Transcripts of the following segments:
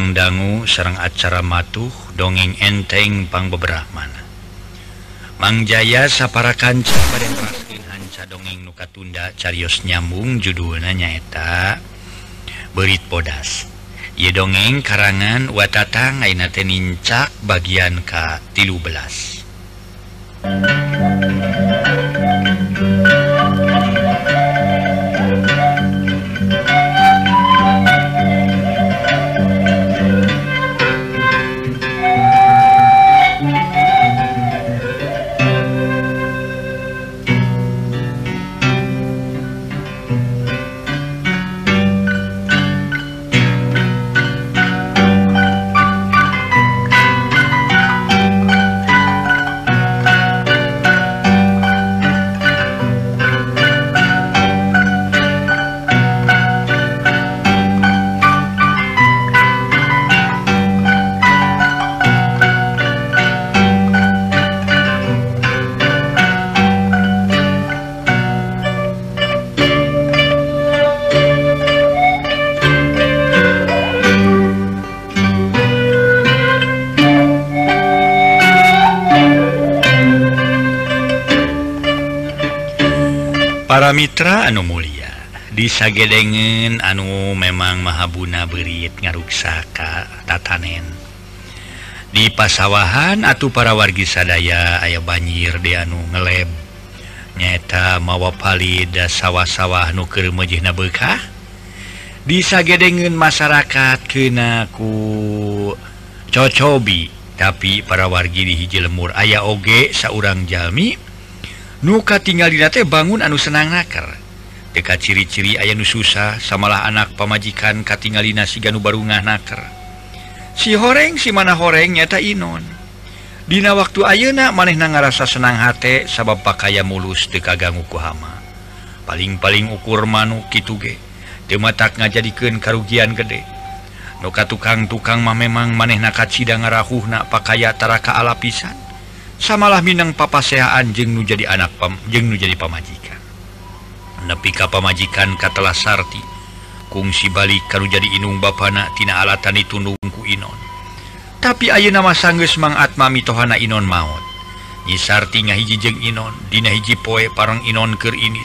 pangdangu Serang acara matuh dongeng enteng pang beberapamana Mangjaya sapara kanca pada raskin hanca dongeng nuka tunda carios nyambung judulnya nyaeta berit podas ye dongeng karangan watata ngainate nincak bagian ka tilu belas Mitra anu Mulia. Disagedengen anu memang Mahabuna berit ngaruksakatatanen di pasawahan atau para wargi sadaya aya banjir di anu ngeleb nyata mawa palida sawah-sawah nuker mejihna bekah disagedengen masyarakat kenaku cocobi tapi para wargi di hiji lemur. Ayah oge seorang Jami nuka tinggal dinate bangun anu senang naker deka ciri-ciri aya nu susah samalah anak pamajikan katingalina siganu barungah naker si horeng si mana horeng nyata Inon. Dina waktu ayeuna maneh na ngarasa senang hate sabab pakaya mulus dekaganggu kuhama. Paling-paling ukur manuk kituge dematak ngajadikeun karugian gede. Nuka tukang-tukang mah memang maneh naka sidang ngarahuhna pakaya taraka ala pisan. samalah Minang papaseaan jeng nu jadi anak pam jeng nu jadi pamajikan. Nepi ka pamajikan katalah Sarti kungsi balik kalau jadi inung bapana tina alatan ditundungku Inon. Tapi ayo nama sangges Mang Atma mitohana Inon maut nyi Sarti ngahiji jeung Inon dina hiji poe parang Inon keur ini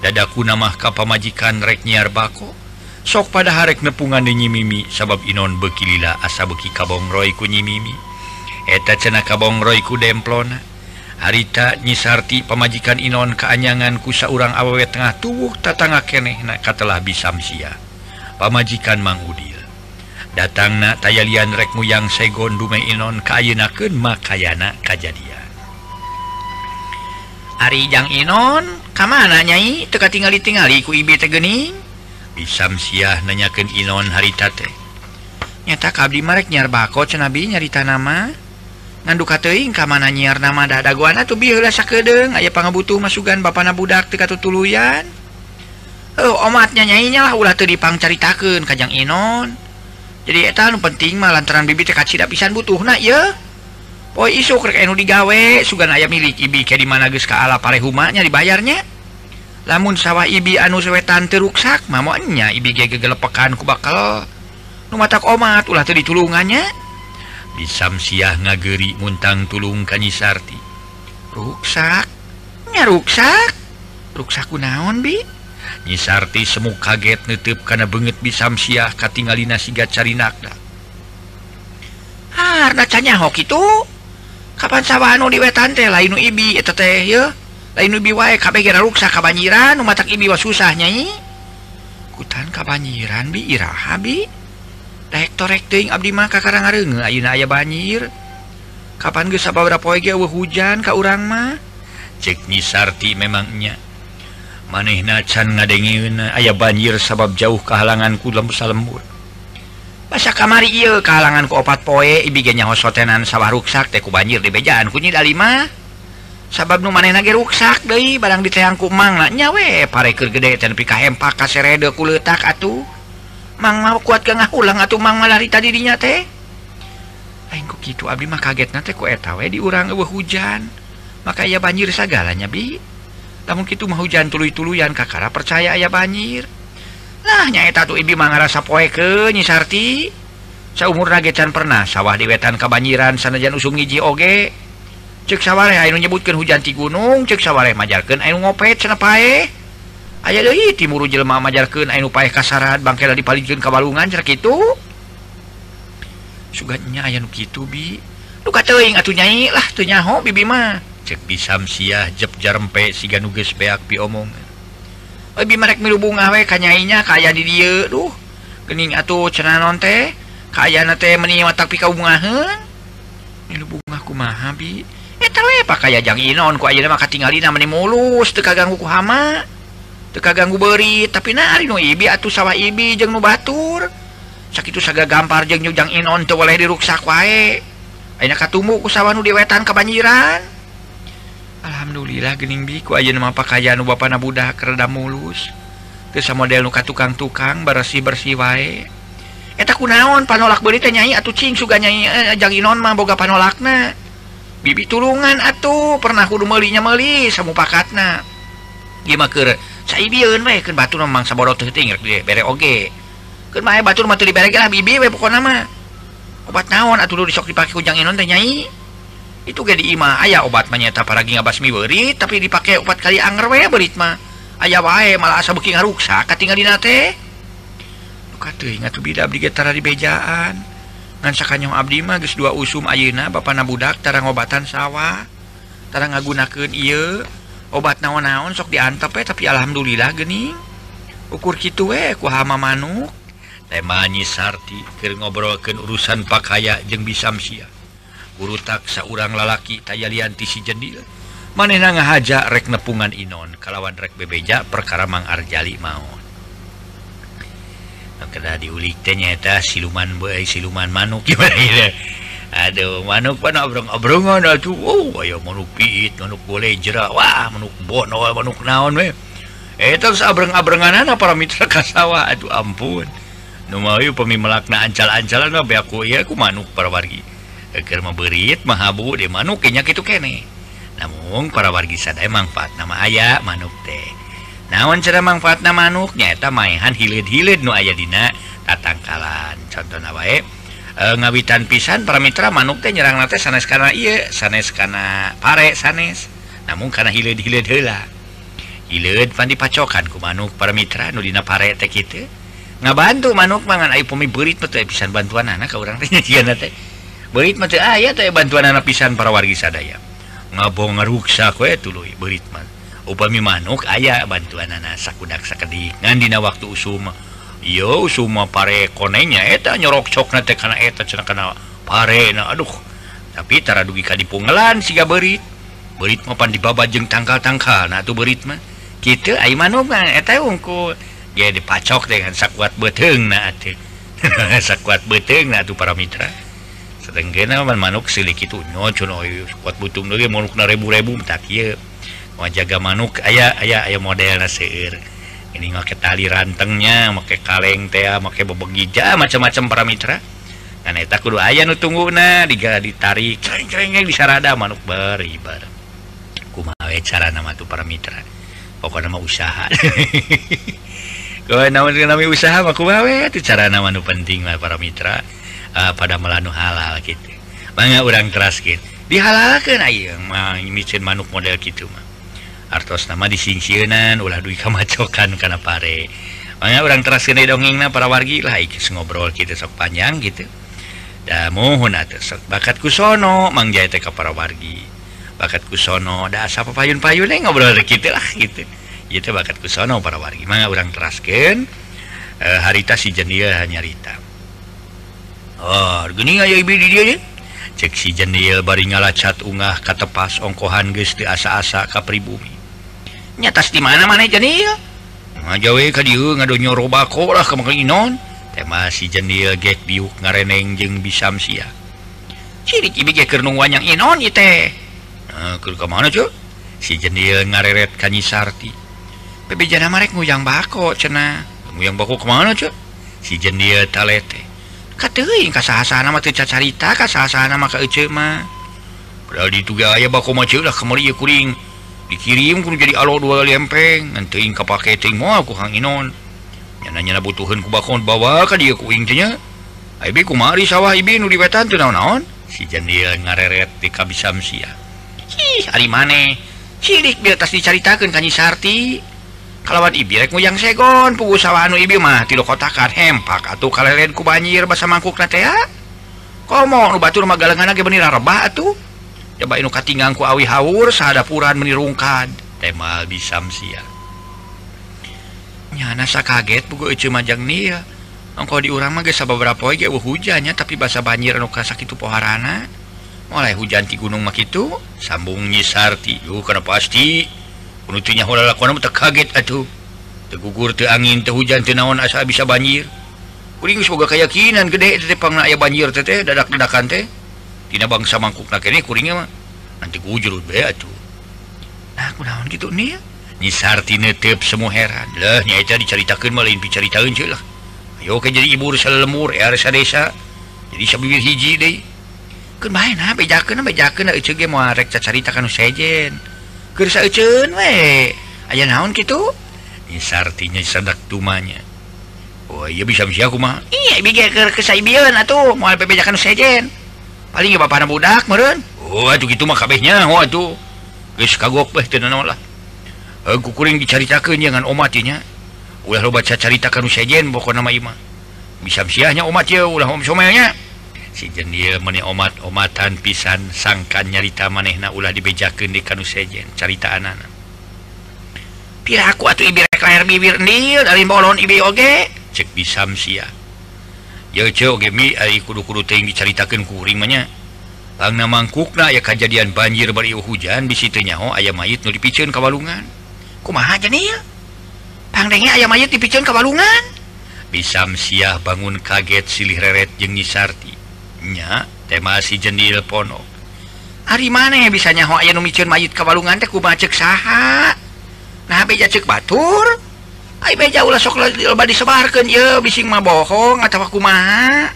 dadaku nama ka pamajikan rek nyiar bako. Sok pada harek nepungan nyi Mimi sabab Inon bekilila asa beki kabongroy ku nyi Mimi eta cena kabongroiku demplona. Harita nyisarti pemajikan Inon keanyangan kusa urang awewe tengah tubuh tatanga keneh na katalah bisamsia pamajikan Mangudil datang na tayalian rekmu yang segon dume Inon kayunakeun makayana kajadian Arijang Inon kamana nyai? Teka tingali-tingali ku ibi tegening bisamsiah nanyakeun Inon harita teh. Nyata kabdi marek nyar bako cenabi nyarita nama. nganduka teing ka mana nyiar nama dada guana tuh bilah sakedeng. Aya pangabutuh masukan bapana budak tika tutuluyan oh euh, omatnya nyainya lah ulah teu dipangcaritakeun kajang Inon. Jadi eta nu penting mah lantaran bibi teh kacida pisan butuhna ya Poe isu rek anu digawe sugan aya milik ibi ke di mana geus ka kaala parehumanya dibayarnya. Lamun sawah ibi anu sewetan teruksak mamonya ibi ge gegelepekan ku bakal nu matak omat ulah teu ditulungannya. disamsiah ngageri muntang tulung kanyisarti. Ruksak? Nyaruksak ruksaku naon bi? Nyisarti semu kaget nutup karena banget bisamsiah katingalina siga carinakna. Harna canya hok itu? Kapan sawahanu di wetan teh? Lainu ibi eta teh ya lainu ibi wae kabeh gara ruksak kabanjiran nu matak ibi wa susah nyai. Kutan kabanjiran bi iraha bi? rektorrek Abdi maka Karangenge ayeuna aya banjir. Kapan ge poige hujan ka urang mah? Cek Sarti memangnya manehna can ngadenge aya banjir sabab jauh kehalanganku lembusa lembur Masa kamari ieu kehalangan ku opat poe ibi ge nyaho sotenan sawah ruksak teku banjir di bejaan. Ku nyi dalima sabab nu manehna ge ruksak deui barang diteangku we pare pareker gede nepi ka hempak ka serede ku leutak atuh. mang mau kuat ke ulang atau mang malari tadi dinya teh ku gitu Abdi mah kaget nanti ku etawe diurang eueuh hujan maka ya banjir sagalanya bi. Namun gitu mah hujan tuluy-tuluyan kakara percaya aya banjir nah nyaeta tuh ibi mah ngarasa poe ke nyisarti seumur nagecan pernah sawah di wetan kebanjiran sanajan usum ngiji oge. Cek saware ayo nyebutkan hujan ti gunung cek saware majarkan ngopet sana pae. aya timur jelma jelema majarkeun aya nu paeh kasarat bangkela dipalingkeun ka balungan cer kitu. Suganya aya nu kitu bi. Nu kateuing atuh nyai lah teu nyaho bibi mah. Cek pisam siah jep jarempe siga nu geus beak pi omong. Lebih merek milu bunga we ka nyainya ka aya di dieu duh. Kening atuh cenah nonte teh ka ayana teh meuni matak pi milu bunga kumaha bi? Eta pak kaya jang inon ku ayeuna mah katingalina meni mulus teu kaganggu ku hama. kaganggu beri tapi nari nu ibi atuh sawah Ibi jeng nubatur sakit saga gampar jeng nyujang Inon tuh boleh diruksak wae. Katumbu ku sawah nu diwetan kebanjiran Alhamdulillah gening biku aja nama pakaian nu Bapak Nabudah kereda mulus. Terus model nuka tukang-tukang bersih bersih wae. Eta kunaon panolak beri nyai atuh cing suga nyai eh, jang Inon mah boga panolakna. Bibi tulungan atuh pernah kudu melinya meli samu pakatna gimana batu pokona batu obat naon atau disok dipakai jang Inon teh nyai. Itu gak diima ayah obat menyeta para lagi ngabasmi beri tapi dipakai obat kali anger we beritma ayah wae malah asa beki ngaruksa katingal di nate teu ingat bida di getara di bejaan. Ngan sakanyong abdi mah geus dua usum ayeuna bapana budak tara ngobatan sawah. Tara ngagunakeun ieu. obat naon-naon sok diantep eh, tapi Alhamdulillah geni ukur gitu we eh, ku hama manuk. Temanyi Sarti ke ngobrolkan urusan pakaya jeng bisamsia guru taksa urang lalaki tayalianti si jedil. Manena ngahaja rek nepungan Inon kalawan rek bebeja perkara Mang Arjali maut diulik ternyata siluman boy siluman manuk gimana Aduh oh, manuk obrong-obrongan aduh manuk boleh jera wah manuk bono manuk naon we eh abrengabrengan anak para mitra kasawa aduh ampun. Nu pemi melakna ancal-ancalan mah beaku ya ku manuk para wargi. Eh, Eger memberit mahabu de manuk kenya kitu kene. Namun para wargi sadaya manfaat nama ayah manuk teh. Naon cara manfaatna nama manuk nyaeta maehan hilid-hilid nu aya dina tatangkalan. Contohna wae Eh, ngawitan pisan para Mitra manuk teh nyerang nate sanes karena iya sanes karena pare sanes. Namun karena hilid hilid hela hilid pan dipacokan ku manuk para Mitra nudina pare teh gitu ngabantu manuk mangan ayo pemi berit betul pisan bantuan anak ke orang teh nyajian nate berit mah teh aya bantuan anak pisan para wargi sadaya. Ngabong ngaruksa kue eh, tuluy berit mah. Upami manuk ayah bantuan anak sakudak sakedik ngandina waktu usuma yo semua pare konenya eta nyorok cok teh kana eta cenah kana parena aduh. Tapi tara dugi ka dipunggelan siga beurit. Beurit mah pan dibaba jeung tangkal-tangkal nah tuh beurit mah. Kitu ai manung eta ungku ge dipacok dengan sakuat beteungna atuh sakuat beteungna atuh para mitra. Sedengkeun mah manuk silik itu nyo cenah sakuat butung deui manuk na rebu-rebu tak kieu jaga manuk aya aya aya modelna seueur. ini make tali rantengnya make kaleng teh make bebegija macam-macam para mitra. Dan eta kudu aya nu tungguna diga ditarik cereng-cereng di manuk beribar kumaha we cara nama tuh para mitra? Pokok mah usaha. Nama-nami usaha mah kumaha we? Itu cara nama nu penting lah para mitra uh, pada melanu halal gitu mangga urang keras gitu dihalalkan ayeung mah micin manuk model gitu mah. artos nama disincinan ulah duit kamacokan karena pare. Makanya orang teras kena dongeng para wargi lah ikis ngobrol kita sok panjang gitu. Dah mohon atau sok bakat kusono mang jaya teka para wargi. Bakat kusono dah asap payun payun eh ngobrol kita lah gitu. Itu bakat kusono para wargi. Mangga orang teraskan e, eh, harita si jendia Rita, oh gini ayo ibu di dia ya cek si jendia bari ngalacat ungah katepas ongkohan gus di asa-asa ke pribumi. nyatas di mana mana jadi ngajawe ka dieu ngadonyo robako lah ka makan inon teh masih jenil gek diuk ngareneng jeung bisam sia ciri cibi ge keur wanyang inon ieu teh nah, keur ka mana cuy si jenil ngareret ka nyisarti bebejana marek nguyang bako cenah nguyang bako ka mana cuy si jenil talete kateuing ka sahasana mah teu cacarita ka sahasana mah ka eceu mah padahal ditu ge aya bako mah lah kamari ieu kuring dikirim jadi alo dua lempeng ka paketing mau aku hanginon nyananya butuhan kubakon bawa ke dia kuingnya Ibi kumari sawah Ibi nu diwetan tuh naon-naon. Si jendil ngareret di kabisam sia hi hari mana cilik di atas diceritakan kanyi sarti. Kalawan Ibi rek yang segon pugu sawah anu Ibi mah tidak kotakan hempak atau kalian ku banjir basa mangkuk nate ya ah. komo nu batur magalengan lagi benira rebah atuh. cobainkatingku awi haur sahadapuran menirungkan tema Nyana sakaget kaget pugu majang nia. Engkau diurang mah beberapa poe ge hujannya tapi basa banjir anu kasak itu poharana. Mulai hujan ti gunung mah kitu sambung nyisar ti. Karena pasti. Penutunya hola lakona teu kaget atuh. Tegugur teu angin teu hujan teu naon asa bisa banjir. Kuring semoga keyakinan gede teh pangna aya banjir teh dadak-dadakan teh. Tina bangsa mangkuk na kene kuringnya mah nanti ku be atuh. Nah, kunaon kitu nih? Nyi Sartini teup semua heran. Lah nya eta dicaritakeun mah lain dicaritakeun lah. Ayo ke jadi ibu resa lemur ya resa desa. Jadi sabibir hiji deui. Keun bae nah bejakeun bejakeun euceuh ge moal rek cacarita kana sejen. Keur saeuceun we. Aya naon kitu? Nyi Sartini sadak tumanya. Oh iya bisa bisa aku mah. Iya bigi keur ke saibieun atuh moal bejakan sejen. paling Bapak budak meruh oh, gitu oh Waduh geus kagok kukuring dicaritakan jangan omatinya ulah lobat carita karus sejen pokok nama Imah bisa siahnya umat ya ulah om somelnya. Si jendil meni omat omatan pisan sangkan nyarita manehna ulah dibejakan di kanu sejen carita anak piraku atuh ibi rek lahir bibir nil dari bolon ibi oge. Cek bisam siah kudu-kudu tinggi diceritakan kuringnya Bangna mangkukna ya kejadian banjir bari hujan di situnya nyaho ayam mayit nu dipiceun ka walungan. kumaha jenil pangdengnya ayam mayit dipicun kawalungan bisam siah bangun kaget silih reret jeung nyisarti nya tema si jenil pono. Hari mana ya bisa nyaho oh, aya nu miceun mayit kawalungan teh kumaha cek saha. Nah beja cek batur. bising mah bohong atawa kumaha?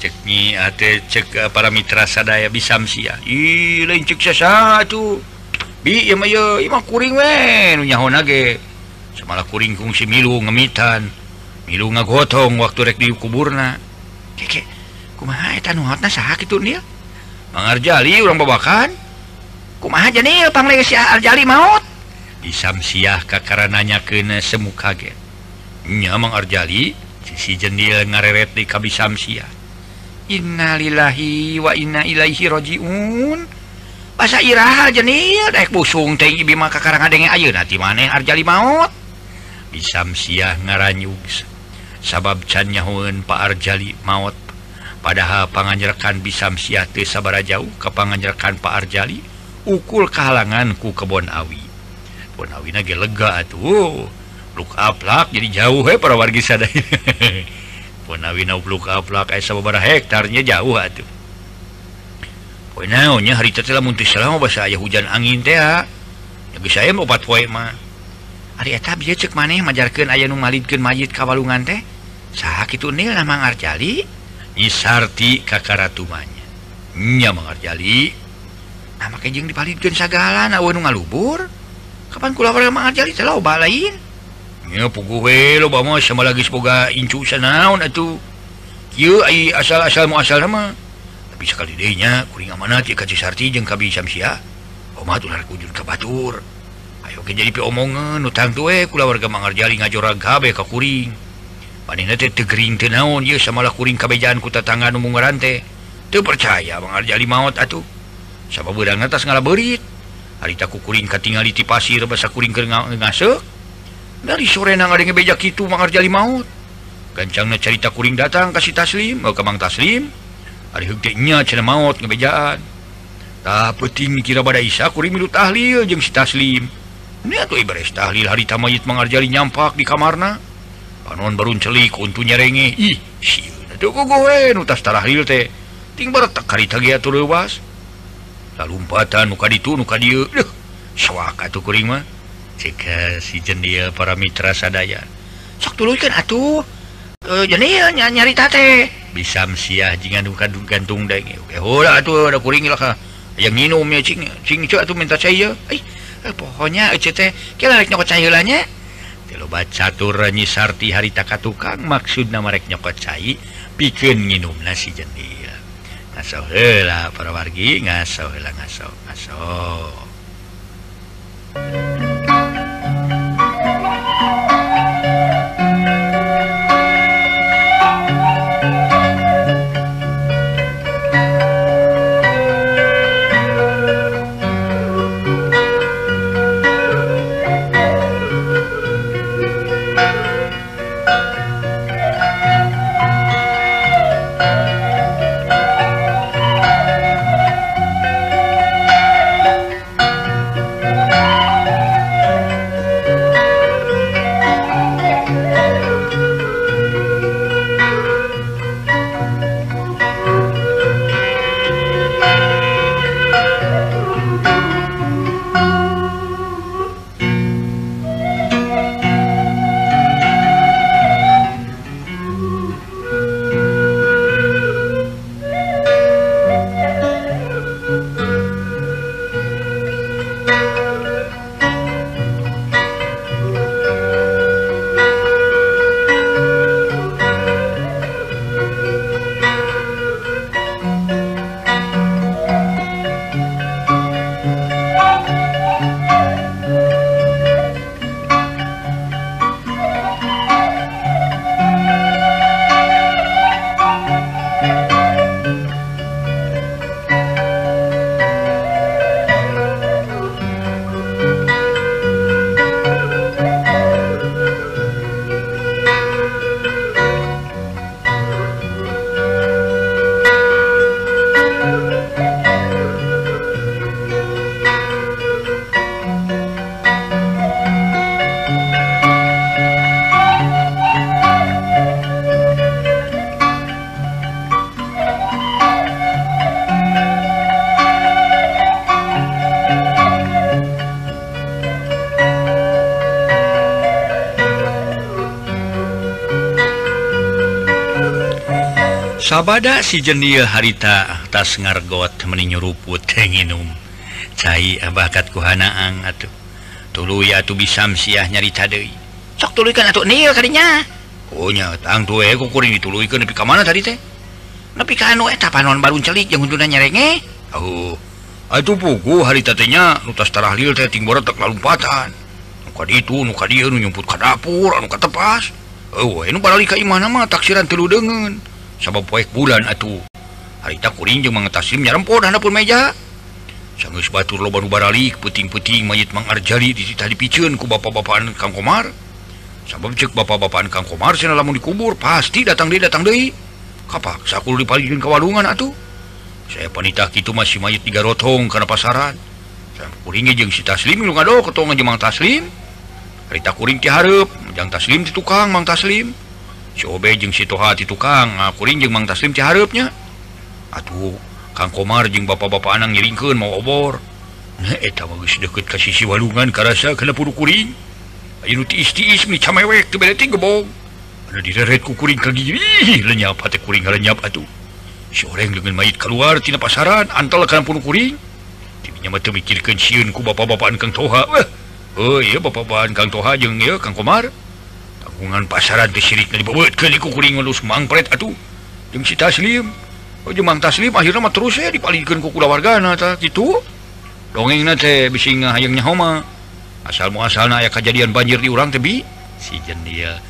Cek nyi ceknyi ah, cek ah, para mitra sadaya bisamsia lain satu imah kuring we nu nyahona ge samala kuring kungsi milu ngemitan. Milu ngagotong waktu rek di kuburna. Keke kumaha eta nu hotna saha kitu nil? Mangarjali urang babakan. Kumaha janil? Pangleung si arjali maut. Isam Syah kakarananya kene semu kaget. Nyamang Arjali sisi jendil ngareret di kabi Samsia Innalillahi wa inna ilaihi rajiun bahasa iraha jenil daek busung teh ibi mah kakarang adenge ayeuna ti maneh Arjali maot Isam ngaranyug sabab can nyahueun Pak Arjali maot padahal panganjerkan bisamsiah Syah teu jauh ka panganjerkan Pak Arjali ukul kehalangan ku kebon awi. lega tuh aplak jadi jauh he, para warga sada hektarnya jauh atuh. Naonnya hari selama bahasa aya hujan angin teh lebih saya mau obat poe mah. Hari eta bisa cek maneh majarkeun aya nu malidkeun mayit ka walungan teh? Saha kitu nil nama ngarjali isarti ka karatumanya. Nya mangarjali. Nah make jeung dipalidkeun sagala na nu ngalubur. Kapan kula manjali loba lain. Ya, pukuwe, loba sama lagi semoga incu sanaun ai asal-asal mau asal nama tapi sekali denya kuring mana Sarti jeung kabi Syamsia. Omah ular kujur ke Batur ayo ke jadi omongan utang tuwe eh, kula warga mangarjali ngajorang kabe ka kuring. Panina teh teu gering teu naon ieu samalah kuring kabejaan ku tatangga nu munggaran teh teu percaya mangarjali maot atuh. Sabab beurang atas ngalaberit haritakukuring tinggal di pasir bahasa kuring ngasek dari sore na ngabejak itu mengerjali maut. Gancangnya cerita kuring datang kasih taslim eh, mau kembang taslim. Hari huktinya cina maut ngebejaan. Tak penting kira badai isa kuring milu tahlil jeng si taslim. Ini atuh ibarat tahlil hari tamayit mengerjali nyampak di kamarna. Panon barun celik untuk nyerenge. Ih siul itu gue nutas tahlil teh ting barat tak hari tagi lewas lumpatan muka itu muka diakuh jika si jendia para Mitra sadaya. Sok dulukan atuh. Eh, e, jenia nyanyari tate. Bisa siah jangan duka gantung daging oke eh, hola atuh ada kuring lah yang minum ya cing cing atuh minta saya eh, eh pohonnya eh, teh. Kita rek nyokot cai lah nya lobat catur nyi sarti harita katukang maksudna marek nyokot cai pikeun nginumna si jendia. ngaso hela para wargi ngaso hela ngaso ngaso sabada si jenil harita atas ngargot meninyuruput tenginum cair abakat kuhanaang atuh. Tulu ya tuh bisa siah nyari deui. Sok tuluy kan atuh nil kadinya oh nya tang tue eh, ku kuring dituluykeun nepi ka mana tadi teh? Nepi ka anu eh, eta panon balun celik jeung hunduna nyarenge oh atuh puku harita teh nya nu tas tarah lil teh ting borot lalumpatan. Nu ka ditu nu ka dieu nu nyumput ka dapur anu ka tepas. Eueuh nu balik ka imah mah taksiran telu deungeun sabab poek bulan atuh. Harita kuring jeung mangetasim nyarempot handap pun meja. Sanggeus batur loba nu baralik puting-puting mayit Mang Arjali dititah dipicieun ku bapak-bapaan Kang Komar. Sabab cek bapak-bapaan Kang Komar cenah lamun dikubur pasti datang deui datang deui kapaksa kudu dipalingkeun ka walungan atuh. Saya panitah kitu masih mayit tiga rotong kana pasaran. Saya kuringnya jeung si Taslim lu ngado ketong jeung Mang Taslim. Harita kuring ti hareup jeung Taslim ti tukang Mang Taslim. Cobe jeung situhati tukang akuring jeung Mang Taslim tiharepnya atuh Kang Komar jeung bapak-bapak anang nyiringkeun mau obor. Bagus eta mah geus deukeut ka sisi walungan karasa kana puru kuring. Ayeuna ti istiis mi camewek teu gebog direret ku kuring ka lenyap hate kuring lenyap atuh. Si oreng dengan mayit keluar tina pasaran antal kana puru kuring. Tinya mah teu mikirkeun sieun ku bapak-bapak Kang Toha. Oh iya bapak-bapak Kang Toha jeung ieu Kang Komar. kagungan pasaran disirik mangpret atuh si taslim jemang oh, taslim akhirnya terus ya dipalingkan ku warga nata gitu dongeng nate bisinga hayangnya homa. Asal muasal aya kejadian banjir di urang tebi si jen dia.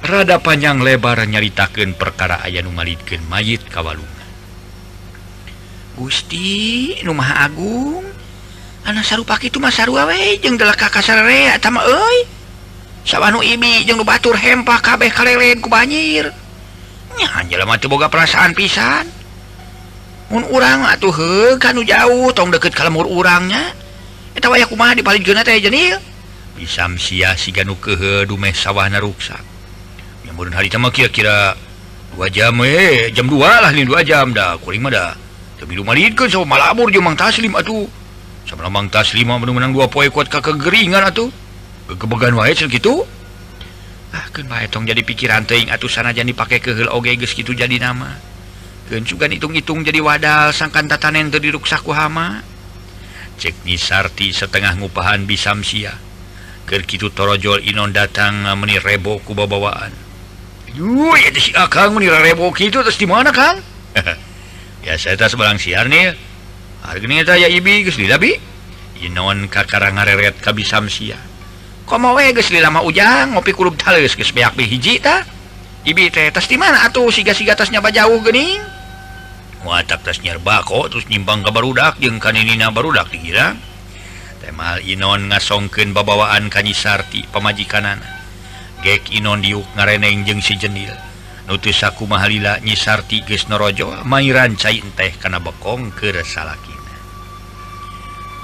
Rada panjang lebar nyaritakan perkara ayah numalidkan mayit kawalungan. Gusti Numah Agung. Anak saru paki itu mas saru awe jeng delaka kasar re atama oi sabanu ini jeung nu batur hempah kabeh kalelen ku banjir boga perasaan pisan. Mun urang atuh he nu jauh tong deukeut deket kalemur urangnya. Eta wayah kumaha di paling teh jenil bisa sia si ganu kehe dumeh sawahna ruksak yang murun hari teh kira-kira 2 jam eh jam 2 lah lin 2 jam dah. Kuring mah dah. Tapi rumah lidkeun sama malabur jeung Mang Taslim atuh. Sama Mang Taslim mah menang dua poe kuat ka kegeringan atuh. kebegan wa gitu. Ah, tong jadi pikiran teing atuh sana jadi pakai kehel oge geus gitu jadi nama. Keun sugan hitung-hitung jadi wadal sangkan tatanen teu diruksaku hama. Cek Nisarti setengah ngupahan bisamsia keur kitu torojol inon datang ah, meni rebo ku bawaan. yuh ya si akang meni rebo kitu terus di mana kang? Ya saya tas barang siar nih. Harganya ini ya ibi di tapi inon ka ngareret kabisam komo wegesli lama ujang ngopi kulub talus guys beak hiji ta. Ibi teh di mana atuh siga siga tasnya jauh gening watak tas nyerbako terus nyimbang ke barudak jeung kaninina barudak dikira. Temal inon ngasongkeun babawaan kanisarti pamajikanana gek inon diuk ngareneng jeung si jenil nutus aku mahalila nyisarti geus norojo mairan cai teh kana bekong keur salakina.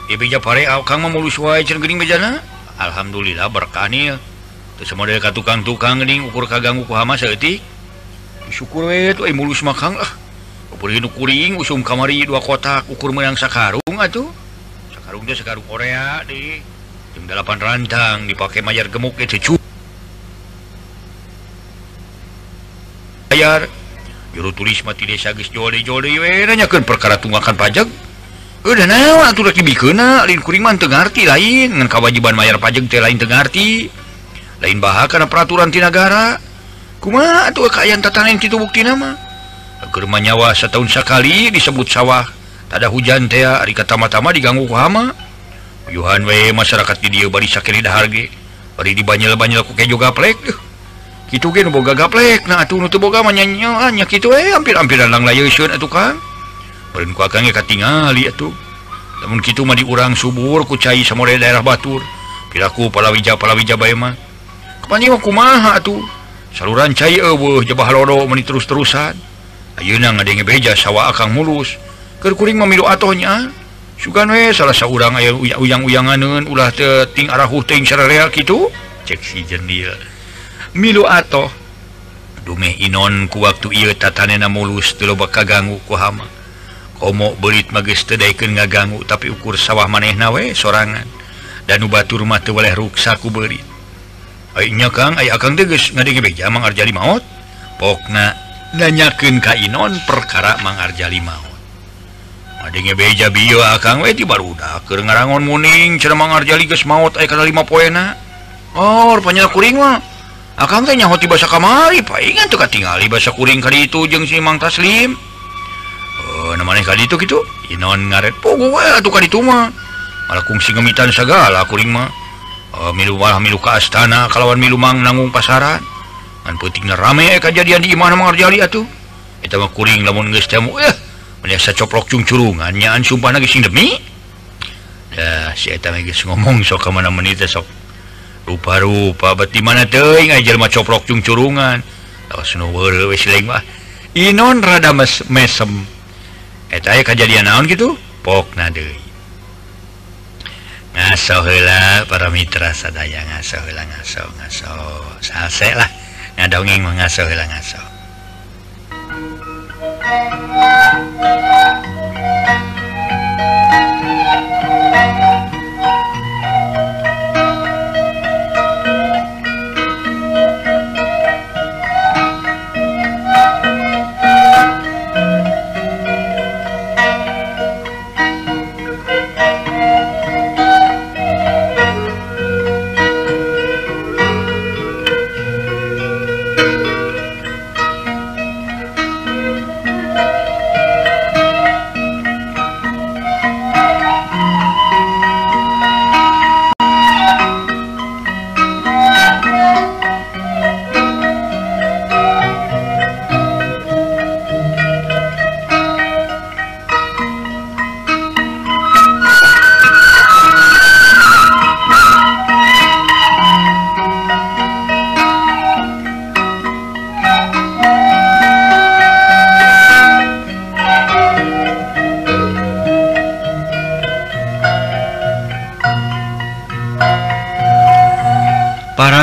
Ibi japare au kang memulus wae cenah geuning bejana? Alhamdulillah berkanil semua dari tukang-tukang ini ukur kaganggu ku hama seetik syukur we tuh mulus makang lah. Ukur hidung kuring usum kamari dua kotak ukur menang sakarung atuh. Sakarung teh sakarung Korea di jam delapan rantang dipakai mayar gemuk itu cu mayar. Juru tulis mati desa geus joli joli we nanyakeun perkara tunggakan pajak. Eh, eh, bikinkuringti lain dengan kewajiban mayyar pajak teh lain Tengerti lain bah karena peraturan Tinagara kuma tuh kekayaan tatanan itu bukti nama. Rumah nyawa setahun sekali disebut sawah. Ada hujan teh hari pertama-tama diganggu hama Yohan W masyarakat di dia bari sakit harga bari dibanyel-banyel ku kejo gaplek. Eh, gitu gen boga gaplek. Nah tuh nutu boga manyanyoannya ah, gitu eh hampir-hampir dalang layeun atuh Kang namun gitu mah diurang subur kucai sama daerah Batur. Pilaku palawija palawija Bamah kepannya kumaha tuh saluran cair eueuh jebah lodo meni terus-terusan. Ayeuna ngadenge beja sawah akang mulus. Keur kuring mamilu atohnya. Sugan we salah saurang aya uyang-uyanganeun ulah teu ting arahuh teuing sararea kitu. Cek si jendil milu atoh. Dumeh inon ku waktu ieu tatanena mulus teu loba kaganggu ku hama. komo belit magestedaikan ngaganggu tapi ukur sawah maneh nawe sorangan. Dan ubatur mate waleh ruksaku berit. Nya Kang aya akan teges mang mangarjali maut. Pokna nanyakeun ka Inon perkara mangarjali maut. Adenge beja bio akang we ti baruda keur ngarangon muning cenah mangarjali geus maut aya kana 5 poena. Oh rupanya kuring mah. Akang teh nyaho ti basa kamari paingan teu katingali basa kuring kali itu jeung si Mang Taslim. Kali itu gitu. Inon ngaret. Pogo tuh kali itu mah. Malah kungsi ngemitan segala kuring mah. Oh, milu malah milu ke astana kalawan milu mang nanggung pasaran. Puting rame kejadian di mana mengerjali atuh. Kita kuring namun kamu eh biasa coplok cung curungannya sumpah lagi sing demi. Ya si ngomong sok ke mana menit sok. Rupa-rupa beti mana tuh aja mah coplok cung curungan mah. Inon rada mes mesem. eta kejadian naon gitu ngaso para Mitra sadaya ngaso ngaso ngaso. Lah. Ngadongeng ngaso ngaso Thank you.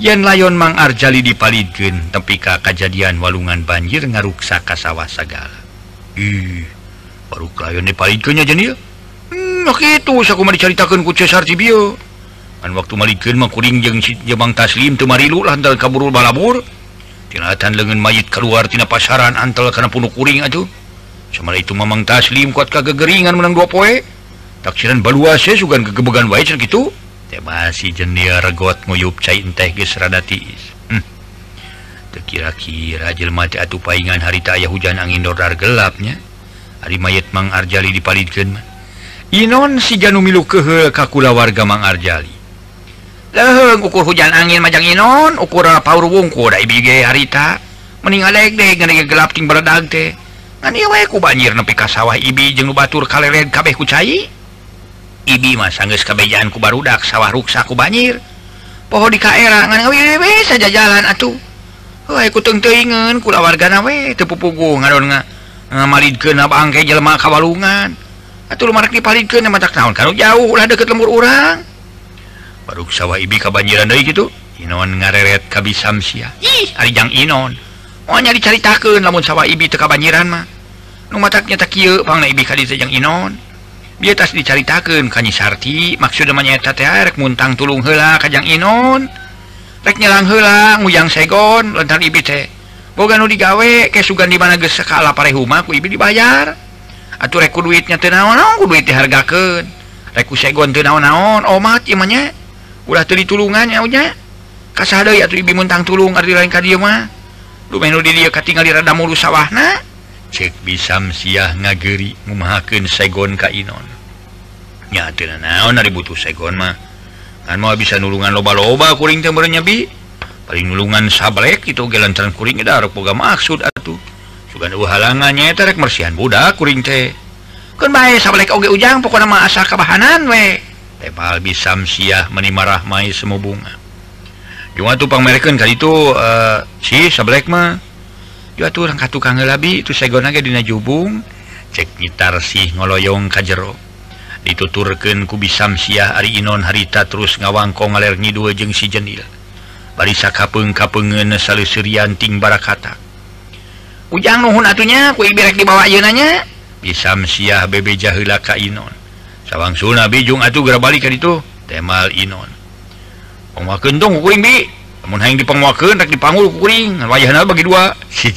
yen layon Mang Arjali dipalidken tepika kejadian walungan banjir ngaruksa kasawa segala ih baru layon dipalidkennya jenil hmm, itu aku mau diceritakan ku Cesar Cibio. Kan waktu malikin mah kuring jeung si Jabang Taslim teu marilu lantal kaburu balabur. Tinatan lengan mayit keluar tina pasaran antel karena punuk kuring atuh. Sama itu mamang Taslim kuat kagegeringan menang dua poe. Taksiran baluase sugan kegebegan wae gitu. masih jenia regot nguyup cair teh gesradatis hmm. kira-kira jelma atuh paingan harita aya hujan angin dodar gelapnya. Hari mayit Mang Arjali dipalidkan Inon si Janumilu kehe kakula warga Mang Arjali. Leheng ukur hujan angin majang Inon ukur power wungku dari bige harita mending gelap ting berdag teh. Ku banjir nepi ka sawah ibi jeung batur kalered kabeh ku cai. Ibi masa kabejaan kebejaanku barudak sawah ruksaku banjir poho di Kaera saja jalan atuh. Ku tengteingan kula warga nawe tepupugu ngaron nga ngamalid ke na bangke jelma atuh lumarak dipalid ke tak tahun kalau jauh ulah deket lemur orang baru sawah ibi kabanjiran dari gitu Inon ngareret ka bisamsia. ih! Arijang Inon oh nyari cari lamun sawah ibi teka banjiran mah. Nu mataknya tak kieu pangna ibi kadi jang Inon dia tas dicaritakan kanyi Sarti. Maksud namanyata TRrek muntang tulung hela Kajjang Inon rek nyelang hela muyang Saigon lentar IBT boga nu digawe ke sugan di mana gesekala parehuma ku ibi dibayar. Atuh reku duitnya tenawan naon ku duit dihargakeun reku segon tenaon-naon omat imanya udah teu ditulungan nya. Kasadeui atuh ibi muntang tulung ari lain ka dieu mah. Lumayan di dieu katingali rada mulu sawahna. cek bisam siah ngageri memahaken Saigon kainonnya naon butuh segon mah. Kan mau bisa nulungan loba-loba kuring teh nyabi. Paling nulungan sablek itu gelantaran kuring ada boga maksud atuh. Sugan halangannya terek mersihan budak kuring teh. Kan bae sablek oge ujang pokona mah asa kabahanan we. Tebal bisam siah menimarah mai semu bunga cuma tuh pangmereken kali itu uh, eh, si sablek mah. tuh orang tukang labi itu saya dina jubung cek gitar sih ngoloyong ka jero. Ku bisa Samsiah Ari Inon harita terus ngawangko ngalerni dua jeng si jenil. Barisa kapeng kapengen sal Surianting barakata. Ujang nuhun atunya kue berek dibawa yunanya di Samsiah bebe jahila ka Inon. Sawang suna bijung atuh gerabalik itu temal Inon. Om kendung kuing bi. di penguaken dipanggul kuring wayah bagi dua. Si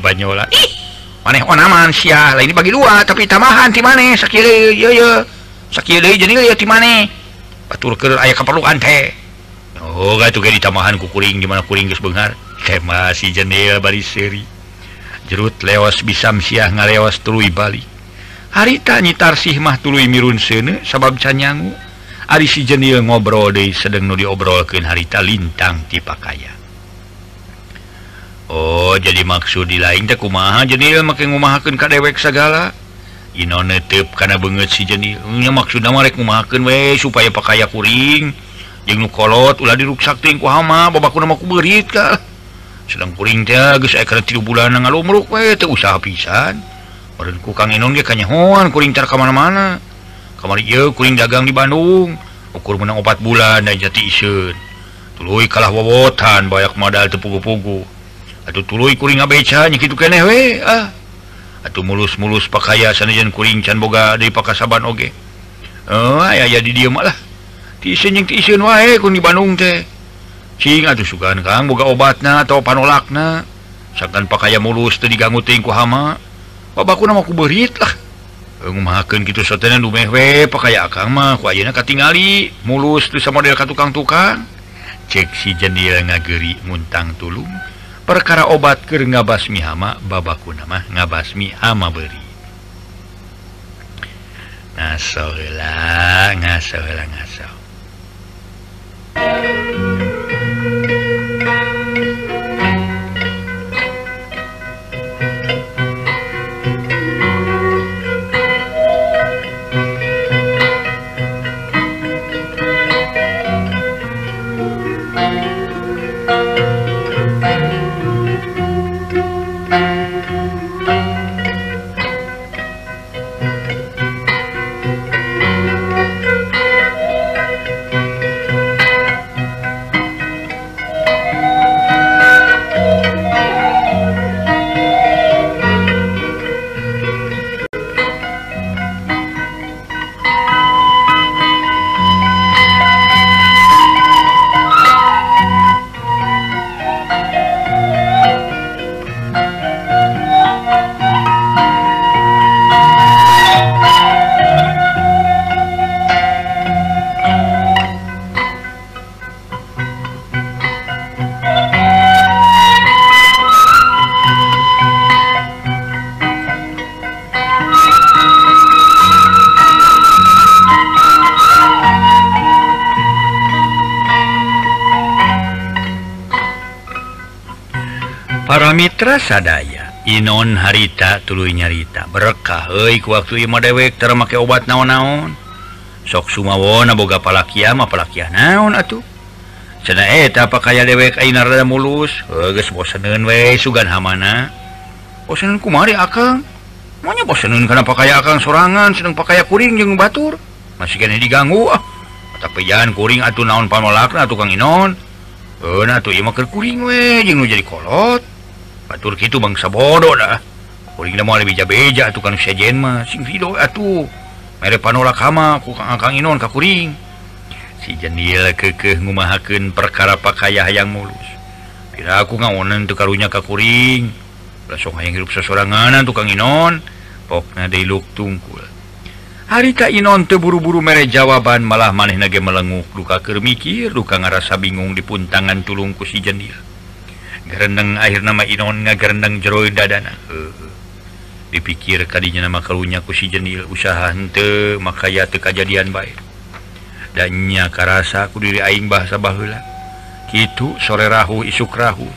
banyola maneh oh, onaman siah. Lain bagi dua. Tapi tambahan ti maneh. Sakiri yo yo sakiri jadi yo ti maneh. Batur aya keperluan teh. Oh gak tuh ditamahan ku kuring. Di mana kuring geus bengar tema si jenil bari seri. Jerut leos bisa siah ngalewas tuluy bali. Harita nyitar sih mah tuluy mirun seuneu sabab canyangu Ari si jenil ngobrol deh sedang nu diobrolkan harita lintang ti pakaya Oh jadi maksud di lain tak kumaha jenil makin ngumahakan ka dewek segala Ino netep karena banget si jenil nya maksudna maksud marek ngumahakan we supaya pakaya kuring. Jeung nu kolot ulah diruksak teuing ku hama babakuna nama ku berit ka. Sedang kuring teh geus aya kana 3 bulan ngalumruk we teu usaha pisan. Barenku Kang Enon ge kanyahoan kuring tar ka mana-mana. kamar kuring dagang di Bandung. Ukur menang obat bulan dan jati isun tulu kalah wowotan banyak modal tepugu-pugu aduh tulu kuring ngabeca nyikitu keneh we ah. Aduh mulus-mulus pakaya sanajan kuring can boga dari pakasaban oge. Oh ya jadi dia malah tisun yang tisun wae eh, kun di Bandung teh. Cing atuh sugan kang boga obatna atau panolakna. Sakan pakaya mulus teu diganggu tingku hama. Babakuna ku berit lah. memahakan gitu soten dumeW pakai ayeuna katingali mulus tuh sama ka tukang-tukang. Cek si jendela ngageri muntang tulung perkara obat ke ngabasmi hama babaku nama ngabasmi hama beri ngasola ngasola ngaso Mitra sadaya. Inon harita tulu nyarita. Berkah waktu dewek termakai obat naon-naon. Sok Sumawona boga palakia mapalakia naon atuh. Apa eh, pakaiya dewek rada mulus. Bosen we sugan hamana. Bosen kumari akang. Maunya bosenun kenapa pakai akan sorangan sedang pakai kuring jeung batur. Masih kena diganggu ah. Tapi jangan kuring atuh naon panolakna tukang inon. Eh nah tuh iya makan kuring we jeng jadi kolot. atur gitu bangsa bodoh dah. Beja-beja tukang sejen mah sing video atuh. Mere panola kama ku kang inon ka kuring. Si jendela kekeh ngumahakeun perkara pakaya hayang mulus. Pira aku ngawonan teu karunya ka kuring. Langsung hayang hirup sasoranganan tukang inon pokna deui luk tungkul. Hari ka Inon teburu-buru mere jawaban malah maneh ge melenguk duka keur mikir duka ngarasa bingung di puntangan tulung ku si Jenil. gerendeng akhir nama Inon nga gerendeng jero dadana. Dipikir tadinya nama ku si jenil usaha hente makaya te kejadian baik dannya karasa ku diri aing bahasa bahula Kitu sore rahu isuk rahu.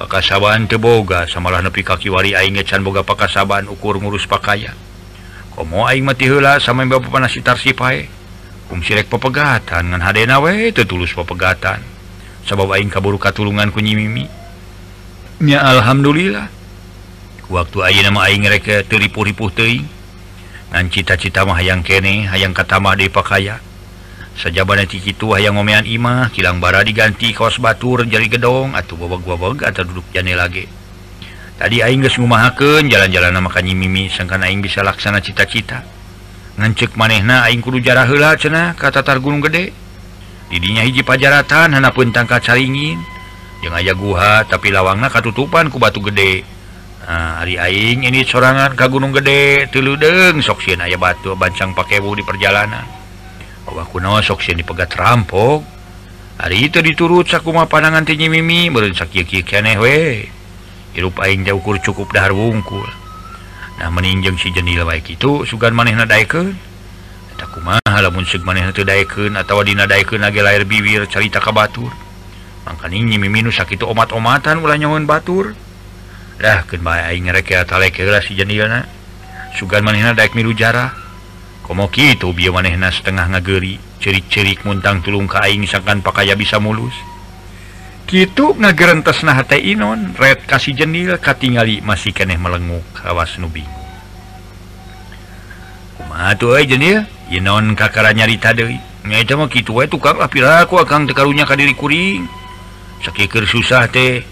Pakasabaan teboga samalah nepi kaki wari aing ngecan boga pakasabaan ukur ngurus pakaya. Komo aing mati hula sama bapak panas sitar sipai kum sirek pepegatan ngan hadena we tulus pepegatan sabab aing kaburu katulungan ku nyimimi. nya Alhamdulillah. Waktu Ayemereka terlipu-ripu teing ngan cita-cita mah hayang kene hayang katamah dipakaya sajaban itu hayang ngomean imah kilang bara diganti kaos batur jari gedong atau babak-babak atau duduk jane lagi. Tadi aing geus ngumahakeun jalan-jalan makanya mimi sangkan aing bisa laksana cita-cita. Ngancek manehna aing kudu jarah heula cenah ka tatar gunung gede. Didinya hiji pajaratan hanapun tangka caringin. yang aja guha tapi lawangna katutupan ku batu gede. Nah, hari Aing ini sorangan ka Gunung gede tiludeng soksien aya batu bancang pakebu di perjalanan. Bahwa kuno soksien dipegat rampok. Hari itu diturut sakuma panangan tinggi mimi berensak yiki keneh we. Hirup Aing jauh ukur cukup dahar wungkul. Nah meninjeng si jenil baik itu sugan maneh nadaikeun tak kumaha lamun sug maneh teu daekeun atawa dina lagi lahir bibir carita ka batur. angkaning nyimimi nu sakit omat-omatan ulah nyawan batur. Dah ke aing si jendilna sugan manehna daek milu jarah. Komo kitu bieu manehna setengah ngageri cerik-cerik muntang tulung ka aing sangkan pakaya bisa mulus. Kitu ngagerentes nah hate inon red kasih jendil katingali masih keneh melenguk kawas nubi bingung. Kumaha euy jendil inon kakara nyarita deui. Eta mah kitu we tukang lapilaku akang akan tekarunya ka diri kuring sekikir susah teh.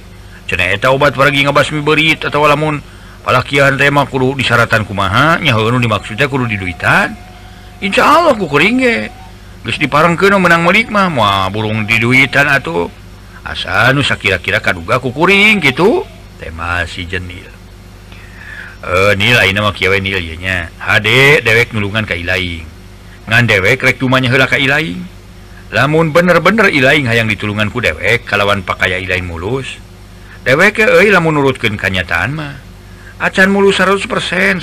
Ceeta obat pergi ngebasmi berit atau lamun palakian tema kudu disaratan kumahanya dimaksudnya kudu diduitan. Insya Allah ku kering terus diparang ke menang melikmah mau burung diduitan atau asa nusa kira-kira kaduga ku kuring gitu tema si jenil e, nilai nama kiawe nilainya HD dewek nulungan kailaing ngan dewek rek tumanya hela kailaing lamun bener-bener Ilaing hayang ditulungan ku dewek kalawan pakaiya Ilain mulus. Dewek lamun menurutkan kanyataan mah. Acan mulus 100%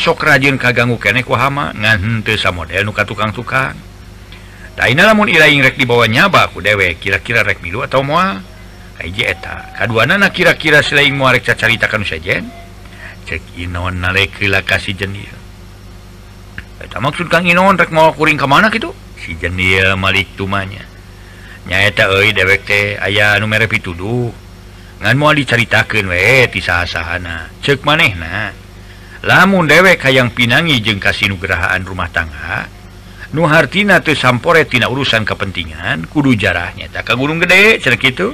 sok rajin kaganggu kenek wahama ngantesa model nuka tukang-tukang Daina lamun Ilaing rek dibawa nyaba ku dewek kira-kira rek milu atau mual Aji eta kaduana na kira-kira selain mual rek cacarita cek inon nalek kasih jenil Eta maksud Kang Inon rek mau kuring kemana gitu si jenil malik tumanya. nyaeta dewek teh aya numere pituduh ngan mau diceritakan we ti sahana cek manehna. Lamun dewek hayang pinangi jeung kasinugrahaan rumah tangga nu hartina teu sampore tina urusan kepentingan kudu jarahnya tak ke gunung gede cerek itu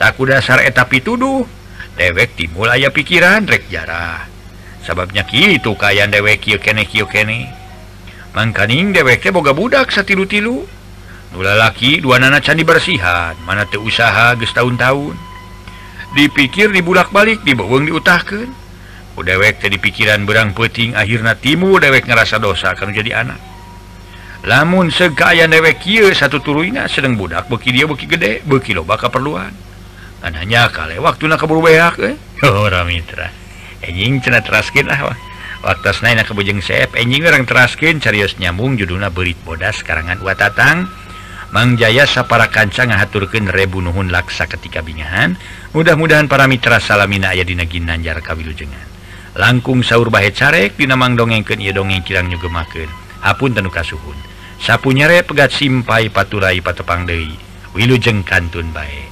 taku dasar eta pituduh dewek timbul aya pikiran rek jarah. Sababnya kitu kayan dewek kieu keneh kieu keneh mangkaning dewek teh boga budak satilu-tilu. lalaki dua nana candi bersihan. Mana tuh usaha ge tahun-tahun. Dipikir dibulak-balik dibawang diutahkan udahwek jadi pikiran berang peting akhirnya timu dewek ngerasa dosa kalau jadi anak. Lamun segaya dewek kia satu turunnya sedang budak beki dia beki gede beki loba keperluan kan hanya kali waktu nak keburu beak eh? Oh, Ora mitra enjing cina teraskin lah wah. Waktu naik nak kebujeng sep enjing orang teraskin serius nyambung judulnya berit bodas karangan watatang Mangjayasa para kanca ngahaturken rebu Nuhun laksa ketika bingahan. Mudah-mudahan para mitra salamina aya dina Ginanjar kawilujengan. Langkung sauur bahe carek dinamang dongengken ia dongeng kirang nyugemaken apun tenuka suhun sapunyare pegat simpai paturai patepang Dewi Wilujeng kantun baik